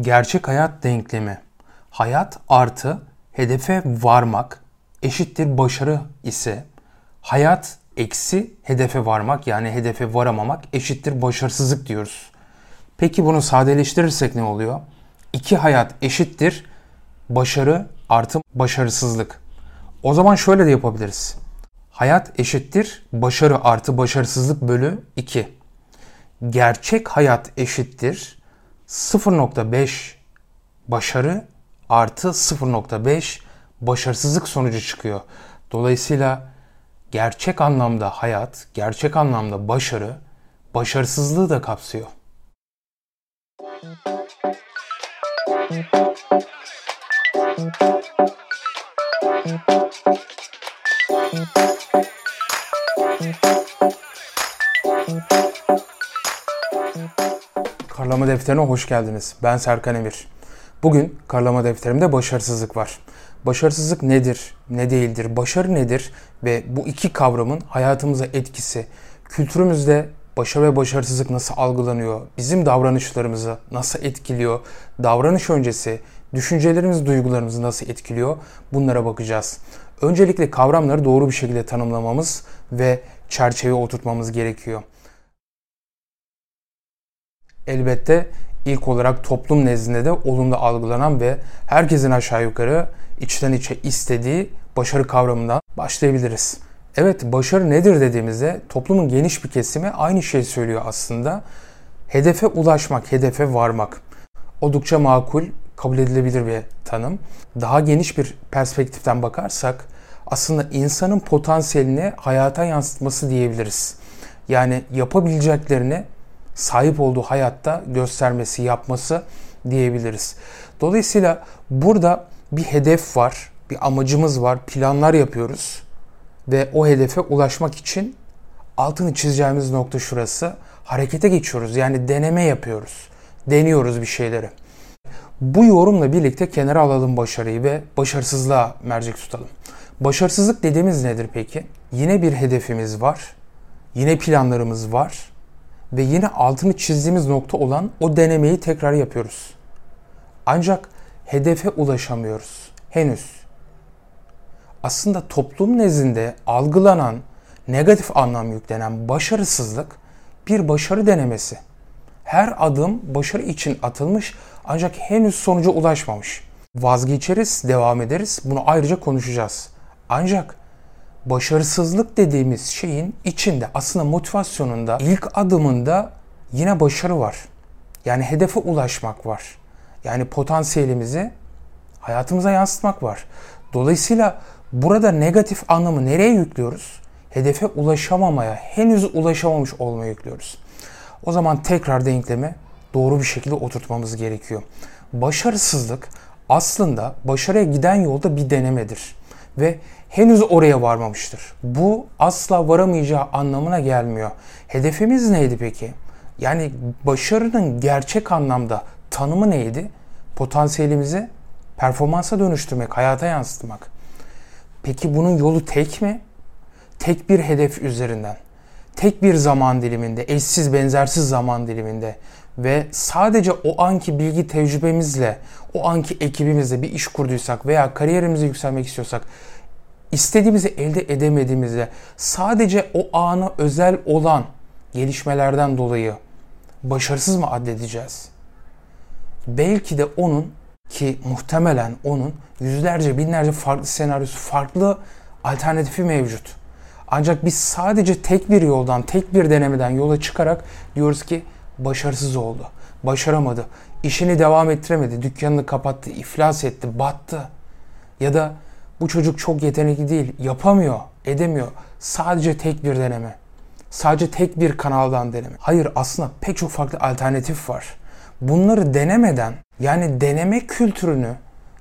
Gerçek hayat denklemi. Hayat artı hedefe varmak eşittir başarı ise hayat eksi hedefe varmak yani hedefe varamamak eşittir başarısızlık diyoruz. Peki bunu sadeleştirirsek ne oluyor? İki hayat eşittir başarı artı başarısızlık. O zaman şöyle de yapabiliriz. Hayat eşittir başarı artı başarısızlık bölü 2. Gerçek hayat eşittir 0.5 başarı artı 0.5 başarısızlık sonucu çıkıyor. Dolayısıyla gerçek anlamda hayat, gerçek anlamda başarı, başarısızlığı da kapsıyor. Karlama defterine hoş geldiniz. Ben Serkan Emir. Bugün karlama defterimde başarısızlık var. Başarısızlık nedir, ne değildir, başarı nedir ve bu iki kavramın hayatımıza etkisi, kültürümüzde başarı ve başarısızlık nasıl algılanıyor, bizim davranışlarımızı nasıl etkiliyor, davranış öncesi düşüncelerimiz, duygularımızı nasıl etkiliyor bunlara bakacağız. Öncelikle kavramları doğru bir şekilde tanımlamamız ve çerçeve oturtmamız gerekiyor. Elbette ilk olarak toplum nezdinde de olumlu algılanan ve herkesin aşağı yukarı içten içe istediği başarı kavramından başlayabiliriz. Evet başarı nedir dediğimizde toplumun geniş bir kesimi aynı şeyi söylüyor aslında. Hedefe ulaşmak, hedefe varmak. Oldukça makul, kabul edilebilir bir tanım. Daha geniş bir perspektiften bakarsak aslında insanın potansiyelini hayata yansıtması diyebiliriz. Yani yapabileceklerini sahip olduğu hayatta göstermesi, yapması diyebiliriz. Dolayısıyla burada bir hedef var, bir amacımız var, planlar yapıyoruz ve o hedefe ulaşmak için altını çizeceğimiz nokta şurası. Harekete geçiyoruz. Yani deneme yapıyoruz. Deniyoruz bir şeyleri. Bu yorumla birlikte kenara alalım başarıyı ve başarısızlığa mercek tutalım. Başarısızlık dediğimiz nedir peki? Yine bir hedefimiz var. Yine planlarımız var. Ve yine altını çizdiğimiz nokta olan o denemeyi tekrar yapıyoruz. Ancak hedefe ulaşamıyoruz. Henüz. Aslında toplum nezdinde algılanan, negatif anlam yüklenen başarısızlık bir başarı denemesi. Her adım başarı için atılmış ancak henüz sonuca ulaşmamış. Vazgeçeriz, devam ederiz. Bunu ayrıca konuşacağız. Ancak başarısızlık dediğimiz şeyin içinde aslında motivasyonunda ilk adımında yine başarı var. Yani hedefe ulaşmak var. Yani potansiyelimizi hayatımıza yansıtmak var. Dolayısıyla burada negatif anlamı nereye yüklüyoruz? Hedefe ulaşamamaya, henüz ulaşamamış olmaya yüklüyoruz. O zaman tekrar denklemi doğru bir şekilde oturtmamız gerekiyor. Başarısızlık aslında başarıya giden yolda bir denemedir ve henüz oraya varmamıştır. Bu asla varamayacağı anlamına gelmiyor. Hedefimiz neydi peki? Yani başarının gerçek anlamda tanımı neydi? Potansiyelimizi performansa dönüştürmek, hayata yansıtmak. Peki bunun yolu tek mi? Tek bir hedef üzerinden, tek bir zaman diliminde, eşsiz benzersiz zaman diliminde ve sadece o anki bilgi tecrübemizle, o anki ekibimizle bir iş kurduysak veya kariyerimizi yükselmek istiyorsak istediğimizi elde edemediğimizde sadece o ana özel olan gelişmelerden dolayı başarısız mı addedeceğiz? Belki de onun ki muhtemelen onun yüzlerce binlerce farklı senaryosu, farklı alternatifi mevcut. Ancak biz sadece tek bir yoldan, tek bir denemeden yola çıkarak diyoruz ki başarısız oldu. Başaramadı. İşini devam ettiremedi. Dükkanını kapattı, iflas etti, battı. Ya da bu çocuk çok yetenekli değil, yapamıyor, edemiyor. Sadece tek bir deneme. Sadece tek bir kanaldan deneme. Hayır aslında pek çok farklı alternatif var. Bunları denemeden yani deneme kültürünü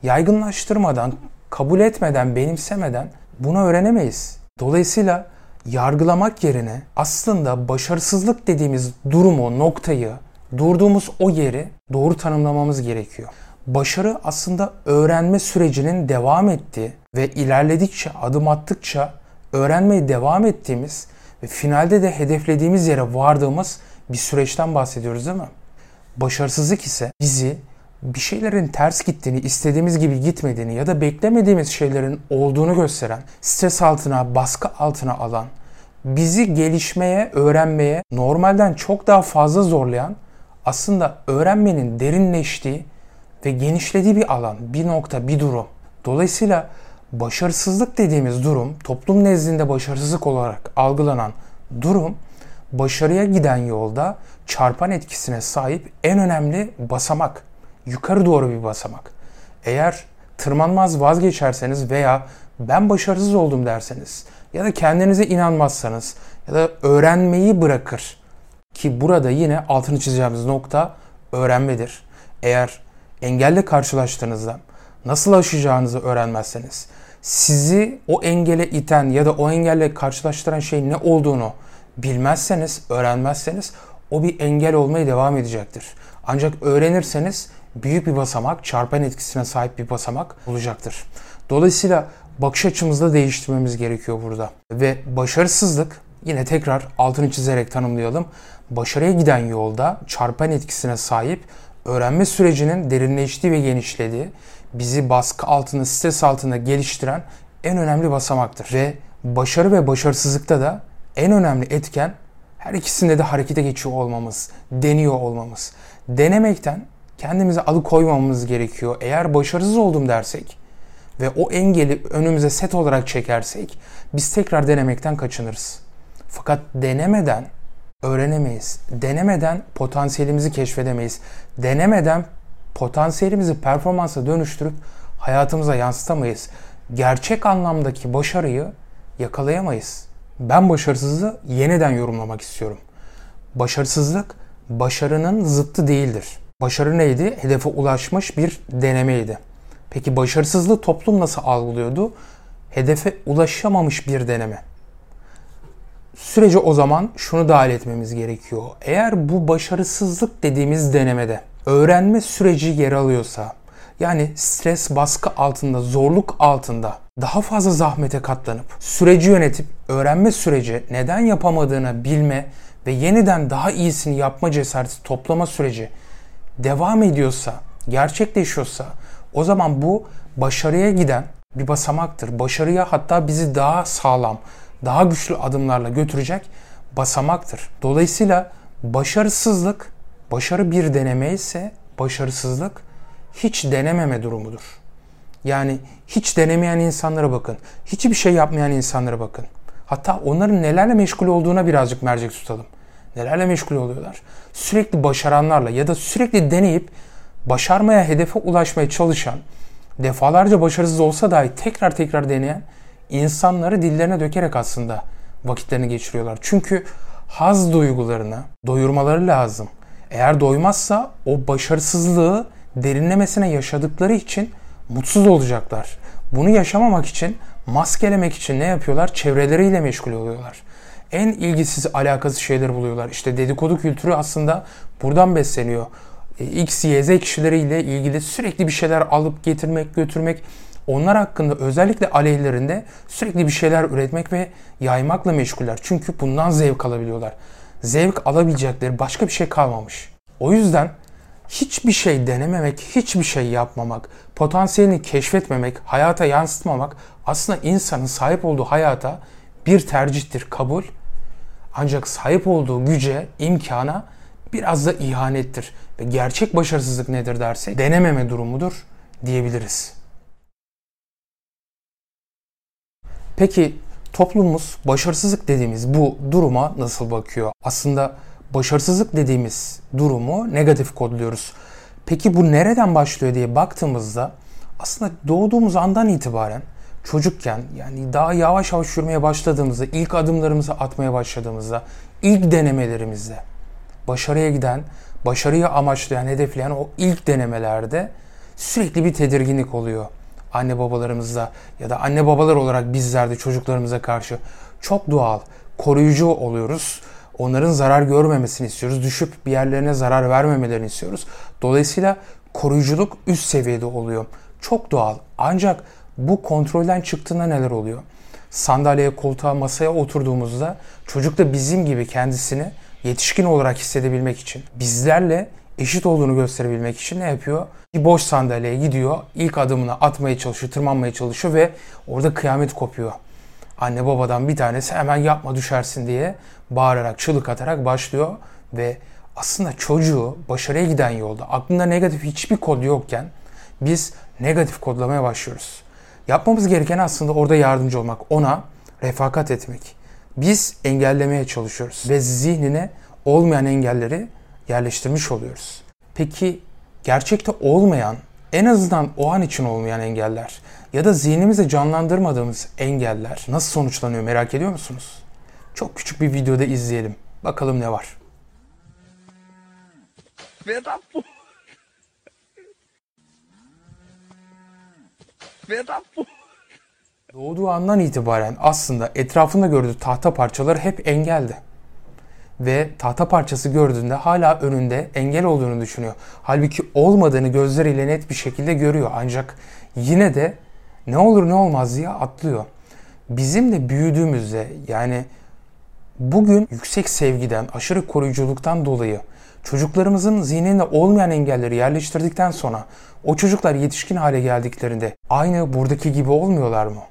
yaygınlaştırmadan, kabul etmeden, benimsemeden bunu öğrenemeyiz. Dolayısıyla yargılamak yerine aslında başarısızlık dediğimiz durumu, noktayı, durduğumuz o yeri doğru tanımlamamız gerekiyor. Başarı aslında öğrenme sürecinin devam ettiği ve ilerledikçe, adım attıkça öğrenmeye devam ettiğimiz ve finalde de hedeflediğimiz yere vardığımız bir süreçten bahsediyoruz değil mi? Başarısızlık ise bizi bir şeylerin ters gittiğini, istediğimiz gibi gitmediğini ya da beklemediğimiz şeylerin olduğunu gösteren, stres altına, baskı altına alan, bizi gelişmeye, öğrenmeye normalden çok daha fazla zorlayan, aslında öğrenmenin derinleştiği ve genişlediği bir alan, bir nokta, bir durum. Dolayısıyla başarısızlık dediğimiz durum, toplum nezdinde başarısızlık olarak algılanan durum, başarıya giden yolda çarpan etkisine sahip en önemli basamak. Yukarı doğru bir basamak. Eğer tırmanmaz vazgeçerseniz veya ben başarısız oldum derseniz ya da kendinize inanmazsanız ya da öğrenmeyi bırakır ki burada yine altını çizeceğimiz nokta öğrenmedir. Eğer engelle karşılaştığınızda nasıl aşacağınızı öğrenmezseniz, sizi o engele iten ya da o engelle karşılaştıran şeyin ne olduğunu bilmezseniz, öğrenmezseniz o bir engel olmaya devam edecektir. Ancak öğrenirseniz büyük bir basamak, çarpan etkisine sahip bir basamak olacaktır. Dolayısıyla bakış açımızda değiştirmemiz gerekiyor burada. Ve başarısızlık yine tekrar altını çizerek tanımlayalım. Başarıya giden yolda çarpan etkisine sahip öğrenme sürecinin derinleştiği ve genişlediği, bizi baskı altında, stres altında geliştiren en önemli basamaktır. Ve başarı ve başarısızlıkta da en önemli etken her ikisinde de harekete geçiyor olmamız, deniyor olmamız. Denemekten kendimize alıkoymamamız gerekiyor. Eğer başarısız oldum dersek ve o engeli önümüze set olarak çekersek biz tekrar denemekten kaçınırız. Fakat denemeden öğrenemeyiz. Denemeden potansiyelimizi keşfedemeyiz. Denemeden potansiyelimizi performansa dönüştürüp hayatımıza yansıtamayız. Gerçek anlamdaki başarıyı yakalayamayız. Ben başarısızlığı yeniden yorumlamak istiyorum. Başarısızlık başarının zıttı değildir. Başarı neydi? Hedefe ulaşmış bir denemeydi. Peki başarısızlığı toplum nasıl algılıyordu? Hedefe ulaşamamış bir deneme. Sürece o zaman şunu dahil etmemiz gerekiyor. Eğer bu başarısızlık dediğimiz denemede öğrenme süreci yer alıyorsa, yani stres baskı altında, zorluk altında daha fazla zahmete katlanıp süreci yönetip öğrenme süreci neden yapamadığını bilme ve yeniden daha iyisini yapma cesareti toplama süreci devam ediyorsa, gerçekleşiyorsa o zaman bu başarıya giden bir basamaktır. Başarıya hatta bizi daha sağlam, daha güçlü adımlarla götürecek basamaktır. Dolayısıyla başarısızlık, başarı bir deneme ise başarısızlık hiç denememe durumudur. Yani hiç denemeyen insanlara bakın. Hiçbir şey yapmayan insanlara bakın. Hatta onların nelerle meşgul olduğuna birazcık mercek tutalım. Nelerle meşgul oluyorlar? Sürekli başaranlarla ya da sürekli deneyip başarmaya, hedefe ulaşmaya çalışan, defalarca başarısız olsa dahi tekrar tekrar deneyen insanları dillerine dökerek aslında vakitlerini geçiriyorlar. Çünkü haz duygularını doyurmaları lazım. Eğer doymazsa o başarısızlığı derinlemesine yaşadıkları için mutsuz olacaklar. Bunu yaşamamak için, maskelemek için ne yapıyorlar? Çevreleriyle meşgul oluyorlar. En ilgisiz, alakasız şeyler buluyorlar. İşte dedikodu kültürü aslında buradan besleniyor. E, X, Y, Z kişileriyle ilgili sürekli bir şeyler alıp getirmek, götürmek, onlar hakkında özellikle aleyhlerinde sürekli bir şeyler üretmek ve yaymakla meşguller. Çünkü bundan zevk alabiliyorlar. Zevk alabilecekleri başka bir şey kalmamış. O yüzden hiçbir şey denememek, hiçbir şey yapmamak, potansiyelini keşfetmemek, hayata yansıtmamak aslında insanın sahip olduğu hayata bir tercihtir, kabul. Ancak sahip olduğu güce, imkana biraz da ihanettir. Ve gerçek başarısızlık nedir dersek denememe durumudur diyebiliriz. Peki toplumumuz başarısızlık dediğimiz bu duruma nasıl bakıyor? Aslında başarısızlık dediğimiz durumu negatif kodluyoruz. Peki bu nereden başlıyor diye baktığımızda aslında doğduğumuz andan itibaren çocukken yani daha yavaş yavaş yürümeye başladığımızda, ilk adımlarımızı atmaya başladığımızda, ilk denemelerimizde başarıya giden, başarıyı amaçlayan, hedefleyen o ilk denemelerde sürekli bir tedirginlik oluyor. Anne babalarımızda ya da anne babalar olarak bizlerde çocuklarımıza karşı çok doğal, koruyucu oluyoruz Onların zarar görmemesini istiyoruz. Düşüp bir yerlerine zarar vermemelerini istiyoruz. Dolayısıyla koruyuculuk üst seviyede oluyor. Çok doğal. Ancak bu kontrolden çıktığında neler oluyor? Sandalyeye, koltuğa, masaya oturduğumuzda çocuk da bizim gibi kendisini yetişkin olarak hissedebilmek için bizlerle eşit olduğunu gösterebilmek için ne yapıyor? Bir boş sandalyeye gidiyor, ilk adımını atmaya çalışıyor, tırmanmaya çalışıyor ve orada kıyamet kopuyor. Anne babadan bir tanesi hemen yapma düşersin diye bağırarak, çığlık atarak başlıyor ve aslında çocuğu başarıya giden yolda aklında negatif hiçbir kod yokken biz negatif kodlamaya başlıyoruz. Yapmamız gereken aslında orada yardımcı olmak, ona refakat etmek. Biz engellemeye çalışıyoruz ve zihnine olmayan engelleri yerleştirmiş oluyoruz. Peki gerçekte olmayan, en azından o an için olmayan engeller ya da zihnimizde canlandırmadığımız engeller nasıl sonuçlanıyor merak ediyor musunuz? Çok küçük bir videoda izleyelim. Bakalım ne var. Da bu? Da bu? Doğduğu andan itibaren aslında etrafında gördüğü tahta parçaları hep engeldi. Ve tahta parçası gördüğünde hala önünde engel olduğunu düşünüyor. Halbuki olmadığını gözleriyle net bir şekilde görüyor. Ancak yine de ne olur ne olmaz diye atlıyor. Bizim de büyüdüğümüzde yani bugün yüksek sevgiden, aşırı koruyuculuktan dolayı çocuklarımızın zihninde olmayan engelleri yerleştirdikten sonra o çocuklar yetişkin hale geldiklerinde aynı buradaki gibi olmuyorlar mı?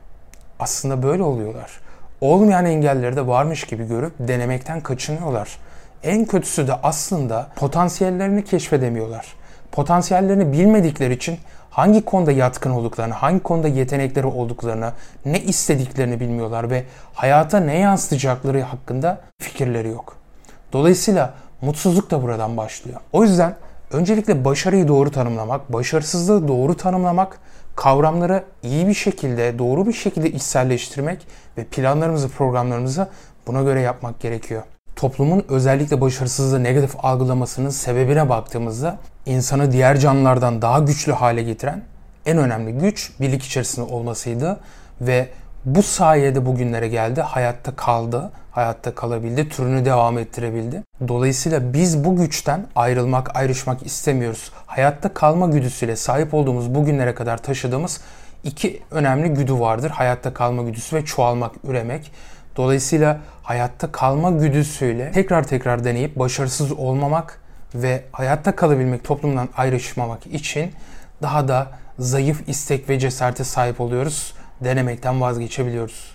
Aslında böyle oluyorlar. Olmayan engelleri de varmış gibi görüp denemekten kaçınıyorlar. En kötüsü de aslında potansiyellerini keşfedemiyorlar. Potansiyellerini bilmedikleri için hangi konuda yatkın olduklarını, hangi konuda yetenekleri olduklarını, ne istediklerini bilmiyorlar ve hayata ne yansıtacakları hakkında fikirleri yok. Dolayısıyla mutsuzluk da buradan başlıyor. O yüzden öncelikle başarıyı doğru tanımlamak, başarısızlığı doğru tanımlamak, kavramları iyi bir şekilde, doğru bir şekilde içselleştirmek ve planlarımızı, programlarımızı buna göre yapmak gerekiyor. Toplumun özellikle başarısızlığı negatif algılamasının sebebine baktığımızda insanı diğer canlılardan daha güçlü hale getiren en önemli güç birlik içerisinde olmasıydı ve bu sayede bugünlere geldi, hayatta kaldı, hayatta kalabildi, türünü devam ettirebildi. Dolayısıyla biz bu güçten ayrılmak, ayrışmak istemiyoruz. Hayatta kalma güdüsüyle sahip olduğumuz bugünlere kadar taşıdığımız iki önemli güdü vardır. Hayatta kalma güdüsü ve çoğalmak, üremek. Dolayısıyla hayatta kalma güdüsüyle tekrar tekrar deneyip başarısız olmamak ve hayatta kalabilmek, toplumdan ayrışmamak için daha da zayıf istek ve cesarete sahip oluyoruz. Denemekten vazgeçebiliyoruz.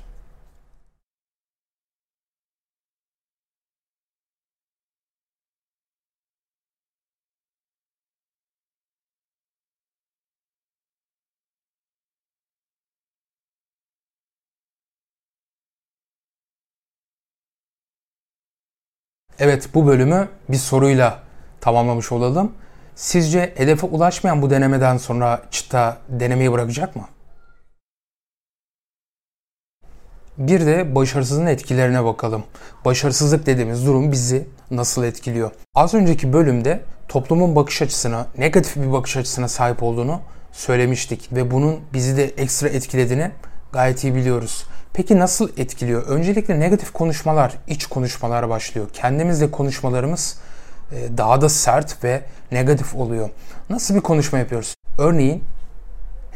Evet bu bölümü bir soruyla tamamlamış olalım. Sizce hedefe ulaşmayan bu denemeden sonra çıta denemeyi bırakacak mı? Bir de başarısızlığın etkilerine bakalım. Başarısızlık dediğimiz durum bizi nasıl etkiliyor? Az önceki bölümde toplumun bakış açısına, negatif bir bakış açısına sahip olduğunu söylemiştik ve bunun bizi de ekstra etkilediğini gayet iyi biliyoruz. Peki nasıl etkiliyor? Öncelikle negatif konuşmalar, iç konuşmalar başlıyor. Kendimizle konuşmalarımız e, daha da sert ve negatif oluyor. Nasıl bir konuşma yapıyoruz? Örneğin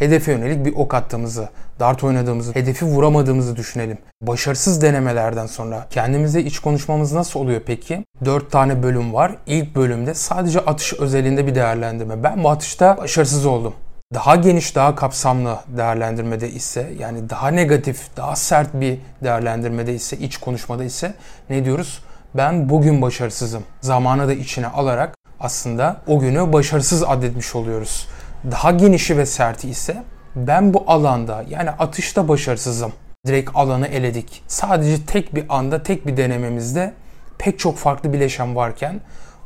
hedefe yönelik bir ok attığımızı, dart oynadığımızı, hedefi vuramadığımızı düşünelim. Başarısız denemelerden sonra kendimize iç konuşmamız nasıl oluyor peki? 4 tane bölüm var. İlk bölümde sadece atış özelinde bir değerlendirme. Ben bu atışta başarısız oldum. Daha geniş, daha kapsamlı değerlendirmede ise yani daha negatif, daha sert bir değerlendirmede ise, iç konuşmada ise ne diyoruz? Ben bugün başarısızım. Zamanı da içine alarak aslında o günü başarısız adetmiş oluyoruz. Daha genişi ve serti ise ben bu alanda yani atışta başarısızım. Direkt alanı eledik. Sadece tek bir anda, tek bir denememizde pek çok farklı bileşen varken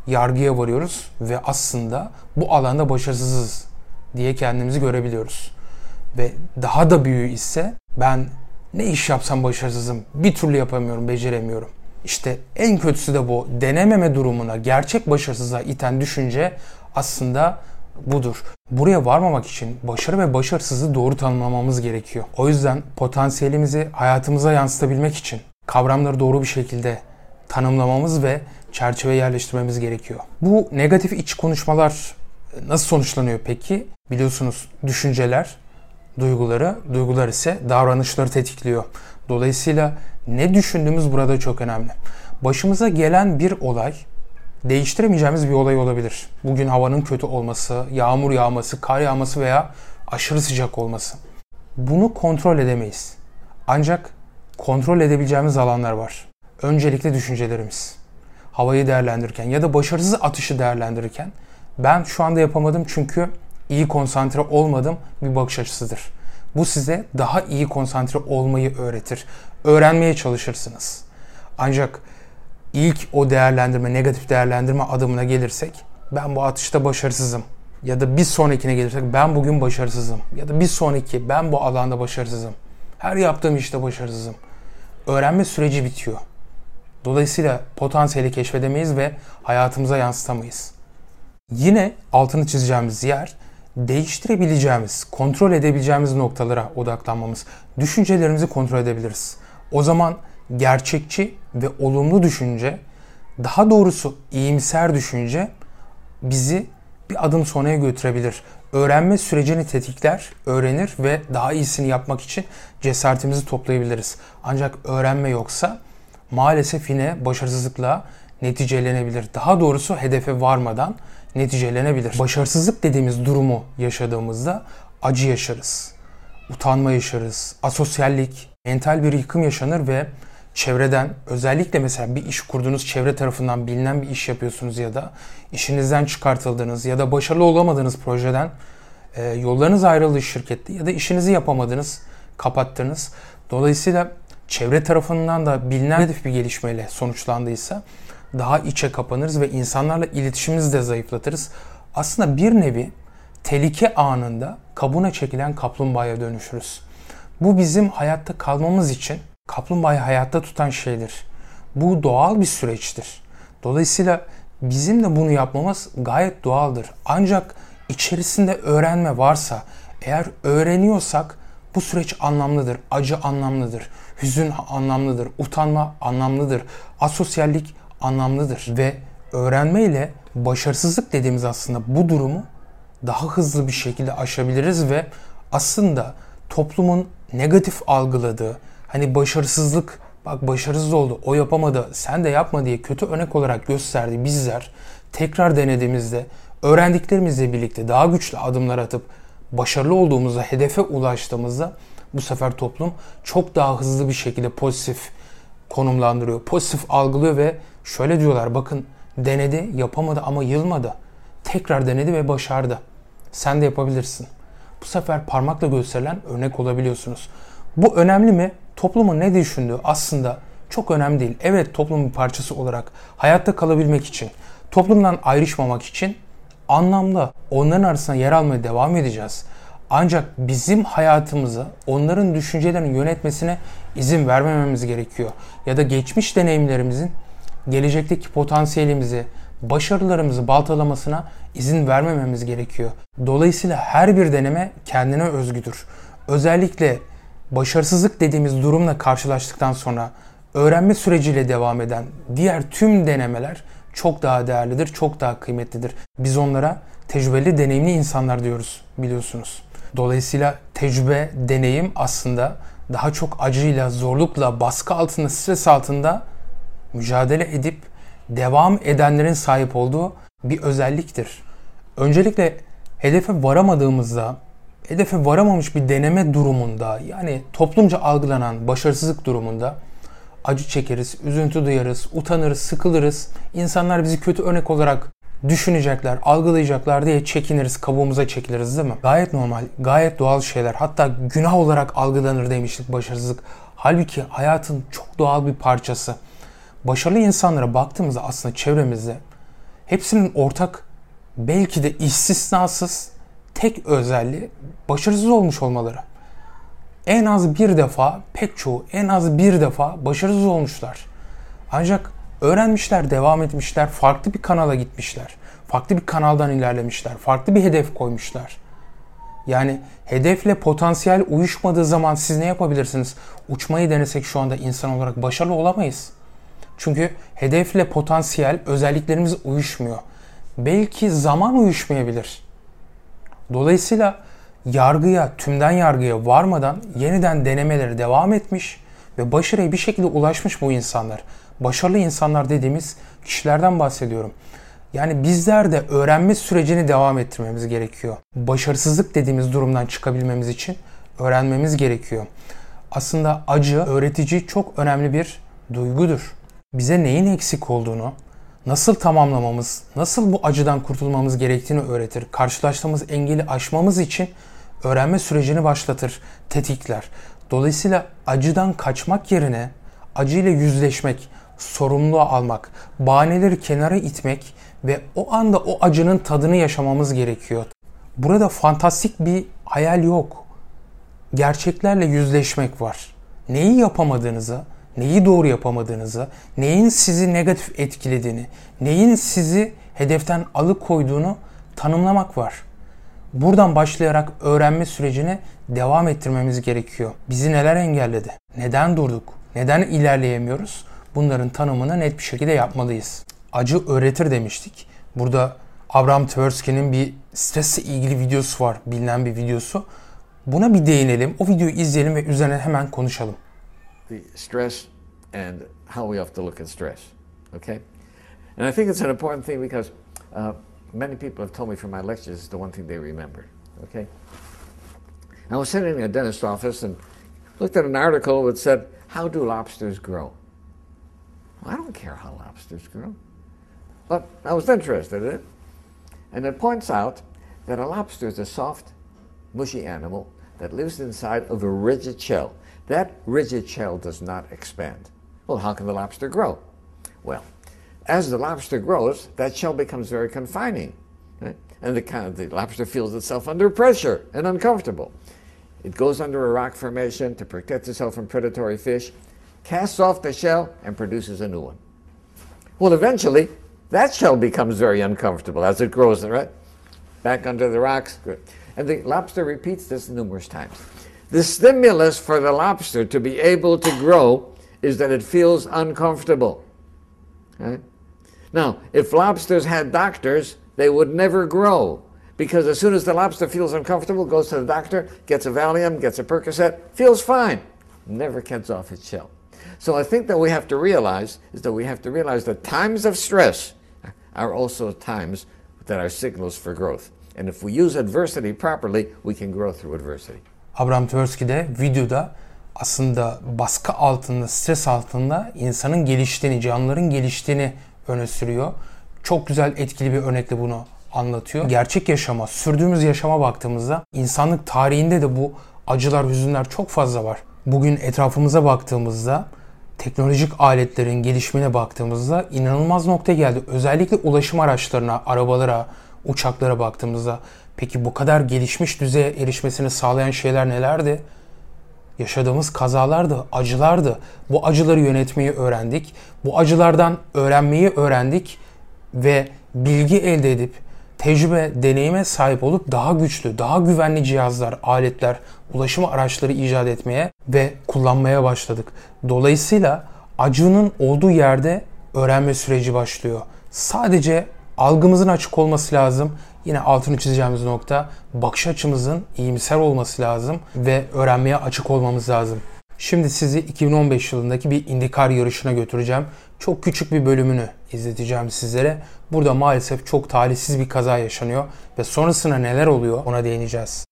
yargıya varıyoruz ve aslında bu alanda başarısızız diye kendimizi görebiliyoruz. Ve daha da büyüğü ise ben ne iş yapsam başarısızım, bir türlü yapamıyorum, beceremiyorum. İşte en kötüsü de bu. Denememe durumuna, gerçek başarısızlığa iten düşünce aslında budur. Buraya varmamak için başarı ve başarısızlığı doğru tanımlamamız gerekiyor. O yüzden potansiyelimizi hayatımıza yansıtabilmek için kavramları doğru bir şekilde tanımlamamız ve çerçeve yerleştirmemiz gerekiyor. Bu negatif iç konuşmalar nasıl sonuçlanıyor peki? Biliyorsunuz düşünceler, duyguları, duygular ise davranışları tetikliyor. Dolayısıyla ne düşündüğümüz burada çok önemli. Başımıza gelen bir olay değiştiremeyeceğimiz bir olay olabilir. Bugün havanın kötü olması, yağmur yağması, kar yağması veya aşırı sıcak olması. Bunu kontrol edemeyiz. Ancak kontrol edebileceğimiz alanlar var. Öncelikle düşüncelerimiz. Havayı değerlendirirken ya da başarısız atışı değerlendirirken ben şu anda yapamadım çünkü iyi konsantre olmadım bir bakış açısıdır. Bu size daha iyi konsantre olmayı öğretir. Öğrenmeye çalışırsınız. Ancak ilk o değerlendirme, negatif değerlendirme adımına gelirsek ben bu atışta başarısızım. Ya da bir sonrakine gelirsek ben bugün başarısızım. Ya da bir sonraki ben bu alanda başarısızım. Her yaptığım işte başarısızım. Öğrenme süreci bitiyor. Dolayısıyla potansiyeli keşfedemeyiz ve hayatımıza yansıtamayız. Yine altını çizeceğimiz yer değiştirebileceğimiz, kontrol edebileceğimiz noktalara odaklanmamız. Düşüncelerimizi kontrol edebiliriz. O zaman gerçekçi ve olumlu düşünce, daha doğrusu iyimser düşünce bizi bir adım sonraya götürebilir. Öğrenme sürecini tetikler, öğrenir ve daha iyisini yapmak için cesaretimizi toplayabiliriz. Ancak öğrenme yoksa maalesef yine başarısızlıkla neticelenebilir. Daha doğrusu hedefe varmadan neticelenebilir. Başarısızlık dediğimiz durumu yaşadığımızda acı yaşarız. Utanma yaşarız. Asosyallik, mental bir yıkım yaşanır ve çevreden özellikle mesela bir iş kurduğunuz çevre tarafından bilinen bir iş yapıyorsunuz ya da işinizden çıkartıldınız ya da başarılı olamadığınız projeden e, yollarınız ayrıldı şirkette ya da işinizi yapamadınız, kapattınız. Dolayısıyla çevre tarafından da bilinen bir gelişmeyle sonuçlandıysa daha içe kapanırız ve insanlarla iletişimimizi de zayıflatırız. Aslında bir nevi tehlike anında kabuğuna çekilen kaplumbağaya dönüşürüz. Bu bizim hayatta kalmamız için kaplumbağayı hayatta tutan şeydir. Bu doğal bir süreçtir. Dolayısıyla bizim de bunu yapmamız gayet doğaldır. Ancak içerisinde öğrenme varsa, eğer öğreniyorsak bu süreç anlamlıdır, acı anlamlıdır, hüzün anlamlıdır, utanma anlamlıdır, asosyallik anlamlıdır ve öğrenme ile başarısızlık dediğimiz aslında bu durumu daha hızlı bir şekilde aşabiliriz ve aslında toplumun negatif algıladığı hani başarısızlık bak başarısız oldu o yapamadı sen de yapma diye kötü örnek olarak gösterdi bizler tekrar denediğimizde öğrendiklerimizle birlikte daha güçlü adımlar atıp başarılı olduğumuzda hedefe ulaştığımızda bu sefer toplum çok daha hızlı bir şekilde pozitif konumlandırıyor. Pozitif algılıyor ve şöyle diyorlar bakın denedi yapamadı ama yılmadı. Tekrar denedi ve başardı. Sen de yapabilirsin. Bu sefer parmakla gösterilen örnek olabiliyorsunuz. Bu önemli mi? Toplumun ne düşündüğü aslında çok önemli değil. Evet toplumun bir parçası olarak hayatta kalabilmek için, toplumdan ayrışmamak için anlamda onların arasında yer almaya devam edeceğiz. Ancak bizim hayatımızı onların düşüncelerinin yönetmesine izin vermememiz gerekiyor. Ya da geçmiş deneyimlerimizin gelecekteki potansiyelimizi, başarılarımızı baltalamasına izin vermememiz gerekiyor. Dolayısıyla her bir deneme kendine özgüdür. Özellikle başarısızlık dediğimiz durumla karşılaştıktan sonra öğrenme süreciyle devam eden diğer tüm denemeler çok daha değerlidir, çok daha kıymetlidir. Biz onlara tecrübeli, deneyimli insanlar diyoruz biliyorsunuz. Dolayısıyla tecrübe, deneyim aslında daha çok acıyla, zorlukla, baskı altında, stres altında mücadele edip devam edenlerin sahip olduğu bir özelliktir. Öncelikle hedefe varamadığımızda, hedefe varamamış bir deneme durumunda, yani toplumca algılanan başarısızlık durumunda acı çekeriz, üzüntü duyarız, utanırız, sıkılırız. İnsanlar bizi kötü örnek olarak düşünecekler, algılayacaklar diye çekiniriz, kabuğumuza çekiliriz değil mi? Gayet normal, gayet doğal şeyler. Hatta günah olarak algılanır demiştik başarısızlık. Halbuki hayatın çok doğal bir parçası. Başarılı insanlara baktığımızda aslında çevremizde hepsinin ortak belki de istisnasız tek özelliği başarısız olmuş olmaları. En az bir defa, pek çoğu en az bir defa başarısız olmuşlar. Ancak öğrenmişler, devam etmişler, farklı bir kanala gitmişler. Farklı bir kanaldan ilerlemişler, farklı bir hedef koymuşlar. Yani hedefle potansiyel uyuşmadığı zaman siz ne yapabilirsiniz? Uçmayı denesek şu anda insan olarak başarılı olamayız. Çünkü hedefle potansiyel özelliklerimiz uyuşmuyor. Belki zaman uyuşmayabilir. Dolayısıyla yargıya, tümden yargıya varmadan yeniden denemeleri devam etmiş ve başarıya bir şekilde ulaşmış bu insanlar. başarılı insanlar dediğimiz kişilerden bahsediyorum. Yani bizler de öğrenme sürecini devam ettirmemiz gerekiyor. Başarısızlık dediğimiz durumdan çıkabilmemiz için öğrenmemiz gerekiyor. Aslında acı öğretici çok önemli bir duygudur. Bize neyin eksik olduğunu, nasıl tamamlamamız, nasıl bu acıdan kurtulmamız gerektiğini öğretir. Karşılaştığımız engeli aşmamız için öğrenme sürecini başlatır, tetikler. Dolayısıyla acıdan kaçmak yerine acıyla yüzleşmek, sorumluluğu almak, bahaneleri kenara itmek ve o anda o acının tadını yaşamamız gerekiyor. Burada fantastik bir hayal yok. Gerçeklerle yüzleşmek var. Neyi yapamadığınızı, neyi doğru yapamadığınızı, neyin sizi negatif etkilediğini, neyin sizi hedeften alıkoyduğunu tanımlamak var. Buradan başlayarak öğrenme sürecini devam ettirmemiz gerekiyor. Bizi neler engelledi? Neden durduk? Neden ilerleyemiyoruz? Bunların tanımını net bir şekilde yapmalıyız. Acı öğretir demiştik. Burada Abraham Tversky'nin bir stresle ilgili videosu var. Bilinen bir videosu. Buna bir değinelim. O videoyu izleyelim ve üzerine hemen konuşalım. The stress and how we have to look at stress. Okay? And I think it's an important thing because uh, many people have told me from my lectures it's the one thing they remember. Okay? I was sitting in a dentist's office and looked at an article that said, How do lobsters grow? Well, I don't care how lobsters grow. But I was interested in it. And it points out that a lobster is a soft, mushy animal that lives inside of a rigid shell. That rigid shell does not expand. Well, how can the lobster grow? Well, as the lobster grows, that shell becomes very confining. right? And the, kind of, the lobster feels itself under pressure and uncomfortable. It goes under a rock formation to protect itself from predatory fish, casts off the shell, and produces a new one. Well, eventually, that shell becomes very uncomfortable as it grows, right? Back under the rocks. And the lobster repeats this numerous times. The stimulus for the lobster to be able to grow is that it feels uncomfortable. Right? Now, if lobsters had doctors, they would never grow. Because as soon as the lobster feels uncomfortable, goes to the doctor, gets a Valium, gets a Percocet, feels fine, never gets off its shell. So I think that we have to realize is that we have to realize that times of stress are also times that are signals for growth. And if we use adversity properly, we can grow through adversity. Abraham Tversky de videoda aslında baskı altında, stres altında insanın geliştiğini, canlıların geliştiğini öne sürüyor. Çok güzel, etkili bir örnekle bunu anlatıyor. Gerçek yaşama, sürdüğümüz yaşama baktığımızda insanlık tarihinde de bu acılar, hüzünler çok fazla var. Bugün etrafımıza baktığımızda teknolojik aletlerin gelişimine baktığımızda inanılmaz nokta geldi. Özellikle ulaşım araçlarına, arabalara, uçaklara baktığımızda peki bu kadar gelişmiş düzeye erişmesini sağlayan şeyler nelerdi? Yaşadığımız kazalardı, acılardı. Bu acıları yönetmeyi öğrendik. Bu acılardan öğrenmeyi öğrendik ve bilgi elde edip tecrübe, deneyime sahip olup daha güçlü, daha güvenli cihazlar, aletler, ulaşım araçları icat etmeye ve kullanmaya başladık. Dolayısıyla acının olduğu yerde öğrenme süreci başlıyor. Sadece algımızın açık olması lazım. Yine altını çizeceğimiz nokta bakış açımızın iyimser olması lazım ve öğrenmeye açık olmamız lazım. Şimdi sizi 2015 yılındaki bir IndyCar yarışına götüreceğim. Çok küçük bir bölümünü izleteceğim sizlere. Burada maalesef çok talihsiz bir kaza yaşanıyor ve sonrasında neler oluyor ona değineceğiz.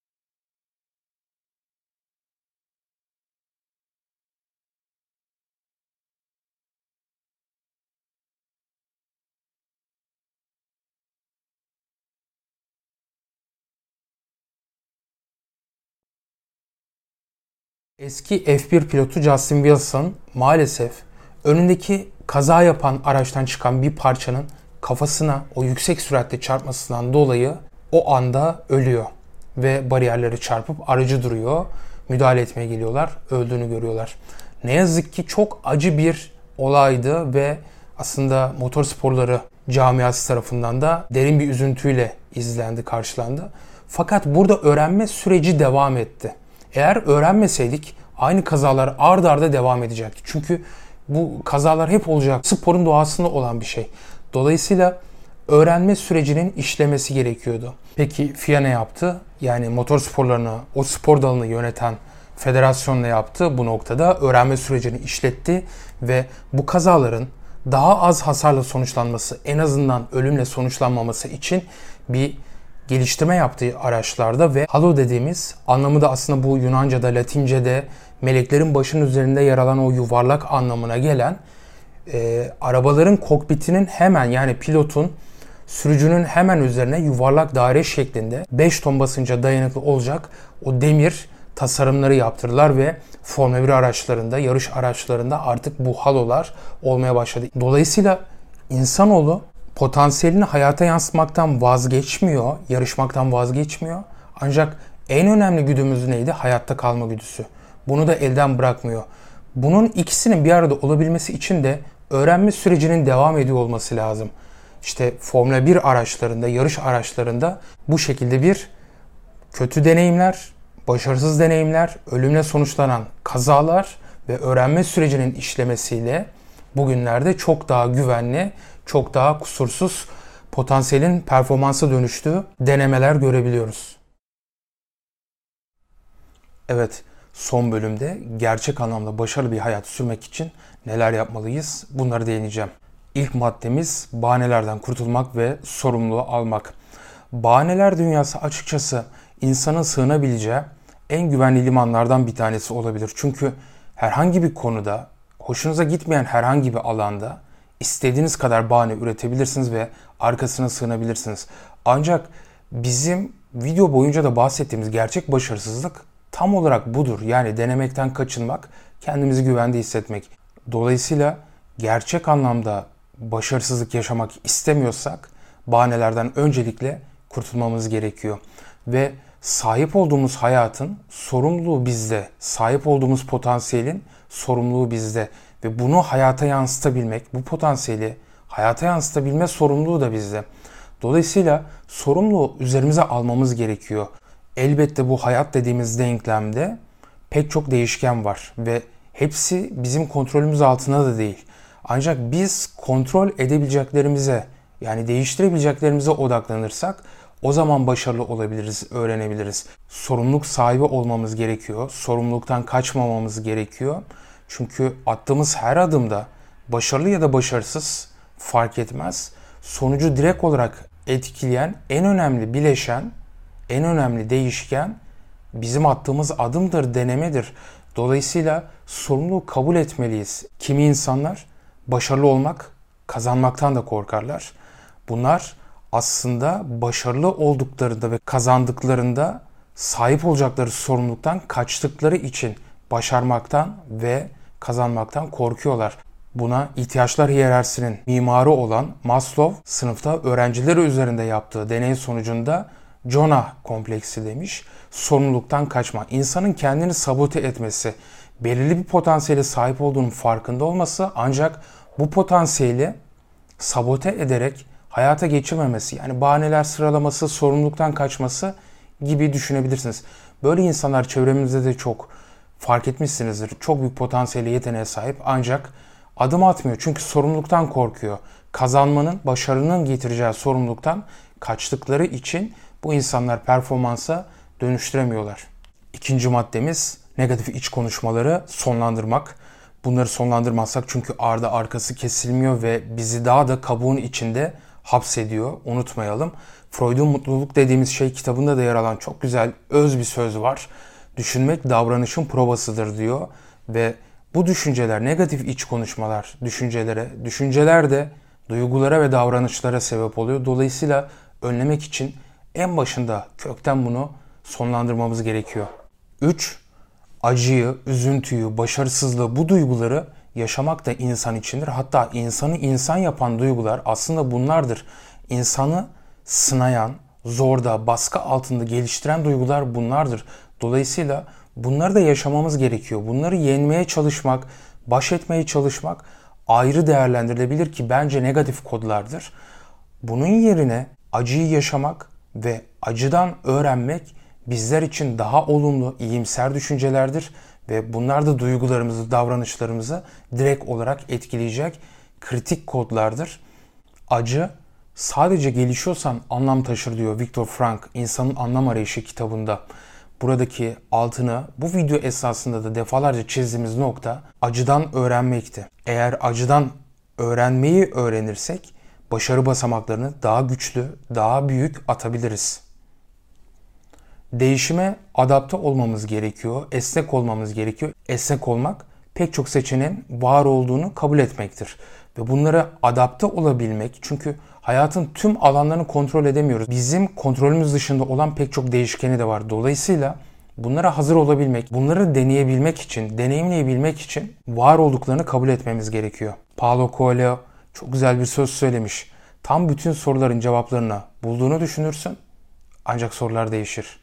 Eski F1 pilotu Justin Wilson maalesef önündeki kaza yapan araçtan çıkan bir parçanın kafasına o yüksek süratle çarpmasından dolayı o anda ölüyor ve bariyerleri çarpıp aracı duruyor. Müdahale etmeye geliyorlar, öldüğünü görüyorlar. Ne yazık ki çok acı bir olaydı ve aslında motor sporları camiası tarafından da derin bir üzüntüyle izlendi, karşılandı. Fakat burada öğrenme süreci devam etti. Eğer öğrenmeseydik aynı kazalar ard arda devam edecekti. Çünkü bu kazalar hep olacak. Sporun doğasında olan bir şey. Dolayısıyla öğrenme sürecinin işlemesi gerekiyordu. Peki FIA ne yaptı? Yani motor sporlarını, o spor dalını yöneten federasyon ne yaptı? Bu noktada öğrenme sürecini işletti ve bu kazaların daha az hasarla sonuçlanması, en azından ölümle sonuçlanmaması için bir geliştirme yaptığı araçlarda ve halo dediğimiz anlamı da aslında bu Yunanca'da, Latince'de meleklerin başının üzerinde yer alan o yuvarlak anlamına gelen e, arabaların kokpitinin hemen yani pilotun sürücünün hemen üzerine yuvarlak daire şeklinde 5 ton basınca dayanıklı olacak o demir tasarımları yaptırdılar ve Formula 1 araçlarında, yarış araçlarında artık bu halolar olmaya başladı. Dolayısıyla insanoğlu potansiyelini hayata yansıtmaktan vazgeçmiyor, yarışmaktan vazgeçmiyor. Ancak en önemli güdümüz neydi? Hayatta kalma güdüsü. Bunu da elden bırakmıyor. Bunun ikisinin bir arada olabilmesi için de öğrenme sürecinin devam ediyor olması lazım. İşte Formula 1 araçlarında, yarış araçlarında bu şekilde bir kötü deneyimler, başarısız deneyimler, ölümle sonuçlanan kazalar ve öğrenme sürecinin işlemesiyle bugünlerde çok daha güvenli, çok daha kusursuz potansiyelin performansa dönüştüğü denemeler görebiliyoruz. Evet, son bölümde gerçek anlamda başarılı bir hayat sürmek için neler yapmalıyız? Bunları değineceğim. İlk maddemiz bahanelerden kurtulmak ve sorumluluğu almak. Bahaneler dünyası açıkçası insanın sığınabileceği en güvenli limanlardan bir tanesi olabilir. Çünkü herhangi bir konuda, hoşunuza gitmeyen herhangi bir alanda istediğiniz kadar bahane üretebilirsiniz ve arkasına sığınabilirsiniz. Ancak bizim video boyunca da bahsettiğimiz gerçek başarısızlık tam olarak budur. Yani denemekten kaçınmak, kendimizi güvende hissetmek. Dolayısıyla gerçek anlamda başarısızlık yaşamak istemiyorsak bahanelerden öncelikle kurtulmamız gerekiyor. Ve sahip olduğumuz hayatın sorumluluğu bizde. Sahip olduğumuz potansiyelin sorumluluğu bizde. Ve bunu hayata yansıtabilmek, bu potansiyeli hayata yansıtabilme sorumluluğu da bizde. Dolayısıyla sorumluluğu üzerimize almamız gerekiyor. Elbette bu hayat dediğimiz denklemde pek çok değişken var ve hepsi bizim kontrolümüz altında da değil. Ancak biz kontrol edebileceklerimize yani değiştirebileceklerimize odaklanırsak o zaman başarılı olabiliriz, öğrenebiliriz. Sorumluluk sahibi olmamız gerekiyor. Sorumluluktan kaçmamamız gerekiyor. Çünkü attığımız her adımda başarılı ya da başarısız fark etmez. Sonucu direkt olarak etkileyen en önemli bileşen, en önemli değişken bizim attığımız adımdır, denemedir. Dolayısıyla sorumluluğu kabul etmeliyiz. Kimi insanlar başarılı olmak, kazanmaktan da korkarlar. Bunlar aslında başarılı olduklarında ve kazandıklarında sahip olacakları sorumluluktan kaçtıkları için başarmaktan ve kazanmaktan korkuyorlar. Buna ihtiyaçlar hiyerarşisinin mimarı olan Maslow sınıfta öğrencileri üzerinde yaptığı deney sonucunda Jonah kompleksi demiş. Sorumluluktan kaçma. İnsanın kendini sabote etmesi, belirli bir potansiyele sahip olduğunun farkında olması ancak bu potansiyeli sabote ederek hayata geçirmemesi yani bahaneler sıralaması, sorumluluktan kaçması gibi düşünebilirsiniz. Böyle insanlar çevremizde de çok fark etmişsinizdir. Çok büyük potansiyeli yeteneğe sahip ancak adım atmıyor. Çünkü sorumluluktan korkuyor. Kazanmanın, başarının getireceği sorumluluktan kaçtıkları için bu insanlar performansa dönüştüremiyorlar. İkinci maddemiz negatif iç konuşmaları sonlandırmak. Bunları sonlandırmazsak çünkü arda arkası kesilmiyor ve bizi daha da kabuğun içinde hapsediyor. Unutmayalım. Freud'un mutluluk dediğimiz şey kitabında da yer alan çok güzel öz bir söz var. Düşünmek davranışın provasıdır diyor ve bu düşünceler, negatif iç konuşmalar düşüncelere, düşünceler de duygulara ve davranışlara sebep oluyor. Dolayısıyla önlemek için en başında kökten bunu sonlandırmamız gerekiyor. 3. Acıyı, üzüntüyü, başarısızlığı bu duyguları yaşamak da insan içindir. Hatta insanı insan yapan duygular aslında bunlardır. İnsanı sınayan, zorda, baskı altında geliştiren duygular bunlardır. Dolayısıyla bunları da yaşamamız gerekiyor. Bunları yenmeye çalışmak, baş etmeye çalışmak ayrı değerlendirilebilir ki bence negatif kodlardır. Bunun yerine acıyı yaşamak ve acıdan öğrenmek bizler için daha olumlu, iyimser düşüncelerdir ve bunlar da duygularımızı, davranışlarımızı direkt olarak etkileyecek kritik kodlardır. Acı sadece gelişiyorsan anlam taşır diyor Viktor Frank İnsanın Anlam Arayışı kitabında. Buradaki altını bu video esasında da defalarca çizdiğimiz nokta acıdan öğrenmekti. Eğer acıdan öğrenmeyi öğrenirsek başarı basamaklarını daha güçlü, daha büyük atabiliriz. Değişime adapte olmamız gerekiyor, esnek olmamız gerekiyor. Esnek olmak pek çok seçeneğin var olduğunu kabul etmektir. Ve bunlara adapte olabilmek çünkü hayatın tüm alanlarını kontrol edemiyoruz. Bizim kontrolümüz dışında olan pek çok değişkeni de var. Dolayısıyla bunlara hazır olabilmek, bunları deneyebilmek için, deneyimleyebilmek için var olduklarını kabul etmemіз gerekiyor. Paulo Coelho çok güzel bir söz söylemiş. Tam bütün soruların cevaplarını bulduğunu düşünürsün ancak sorular değişir.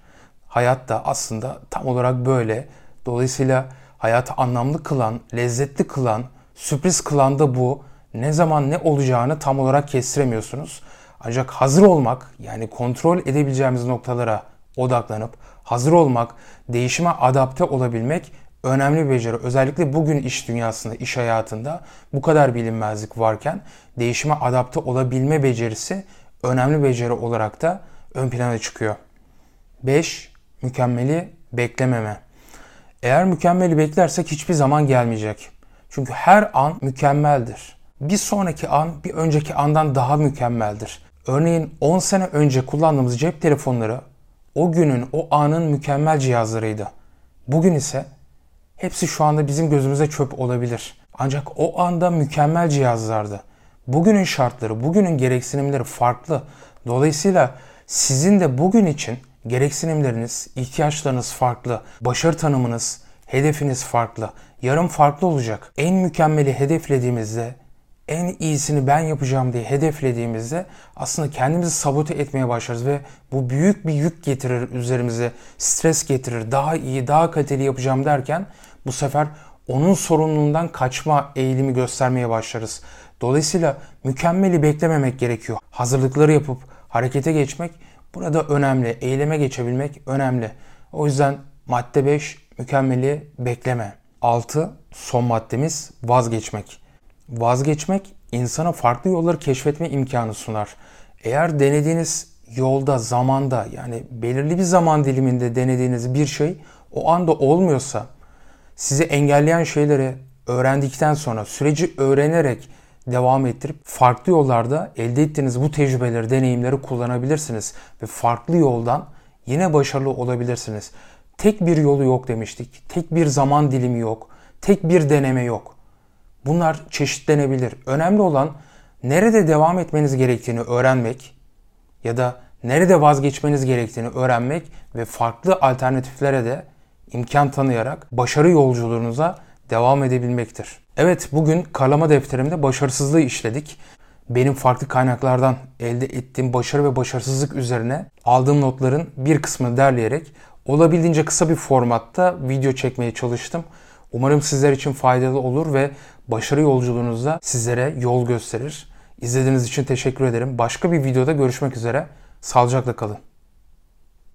Hayat da aslında tam olarak böyle. Dolayısıyla hayatı anlamlı kılan, lezzetli kılan, sürpriz kılan da bu. Ne zaman ne olacağını tam olarak kestiremiyorsunuz. Ancak hazır olmak yani kontrol edebileceğimiz noktalara odaklanıp hazır olmak, değişime adapte olabilmek önemli bir beceri. Özellikle bugün iş dünyasında, iş hayatında bu kadar bilinmezlik varken değişime adapte olabilme becerisi önemli beceri olarak da ön plana çıkıyor. 5. Mükemmeli beklememe. Eğer mükemmeli beklersek hiçbir zaman gelmeyecek. Çünkü her an mükemmeldir. Bir sonraki an bir önceki andan daha mükemmeldir. Örneğin 10 sene önce kullandığımız cep telefonları o günün, o anın mükemmel cihazlarıydı. Bugün ise hepsi şu anda bizim gözümüze çöp olabilir. Ancak o anda mükemmel cihazlardı. Bugünün şartları, bugünün gereksinimleri farklı. Dolayısıyla sizin de bugün için gereksinimleriniz, ihtiyaçlarınız farklı. Başarı tanımınız, hedefiniz farklı. Yarın farklı olacak. En mükemmeli hedeflediğimizde en iyisini ben yapacağım diye hedeflediğimizde aslında kendimizi sabote etmeye başlarız ve bu büyük bir yük getirir üzerimize, stres getirir. Daha iyi, daha kaliteli yapacağım derken bu sefer onun sorumluluğundan kaçma eğilimi göstermeye başlarız. Dolayısıyla mükemmeli beklememek gerekiyor. Hazırlıkları yapıp harekete geçmek burada önemli. Eyleme geçebilmek önemli. O yüzden madde 5 mükemmeli bekleme. 6 son maddemiz vazgeçmek. Vazgeçmek insana farklı yolları keşfetme imkanı sunar. Eğer denediğiniz yolda, zamanda yani belirli bir zaman diliminde denediğiniz bir şey o anda olmuyorsa sizi engelleyen şeyleri öğrendikten sonra süreci öğrenerek devam ettirip farklı yollarda elde ettiğiniz bu tecrübeleri, deneyimleri kullanabilirsiniz ve farklı yoldan yine başarılı olabilirsiniz. Tek bir yolu yok demiştik. Tek bir zaman dilimi yok. Tek bir deneme yok. Bunlar çeşitlenebilir. Önemli olan nerede devam etmeniz gerektiğini öğrenmek ya da nerede vazgeçmeniz gerektiğini öğrenmek ve farklı alternatiflere de imkan tanıyarak başarı yolculuğunuza devam edebilmektir. Evet bugün karlama defterimde başarısızlığı işledik. Benim farklı kaynaklardan elde ettiğim başarı ve başarısızlık üzerine aldığım notların bir kısmını derleyerek olabildiğince kısa bir formatta video çekmeye çalıştım. Umarım sizler için faydalı olur ve başarı yolculuğunuzda sizlere yol gösterir. İzlediğiniz için teşekkür ederim. Başka bir videoda görüşmek üzere. Sağlıcakla kalın.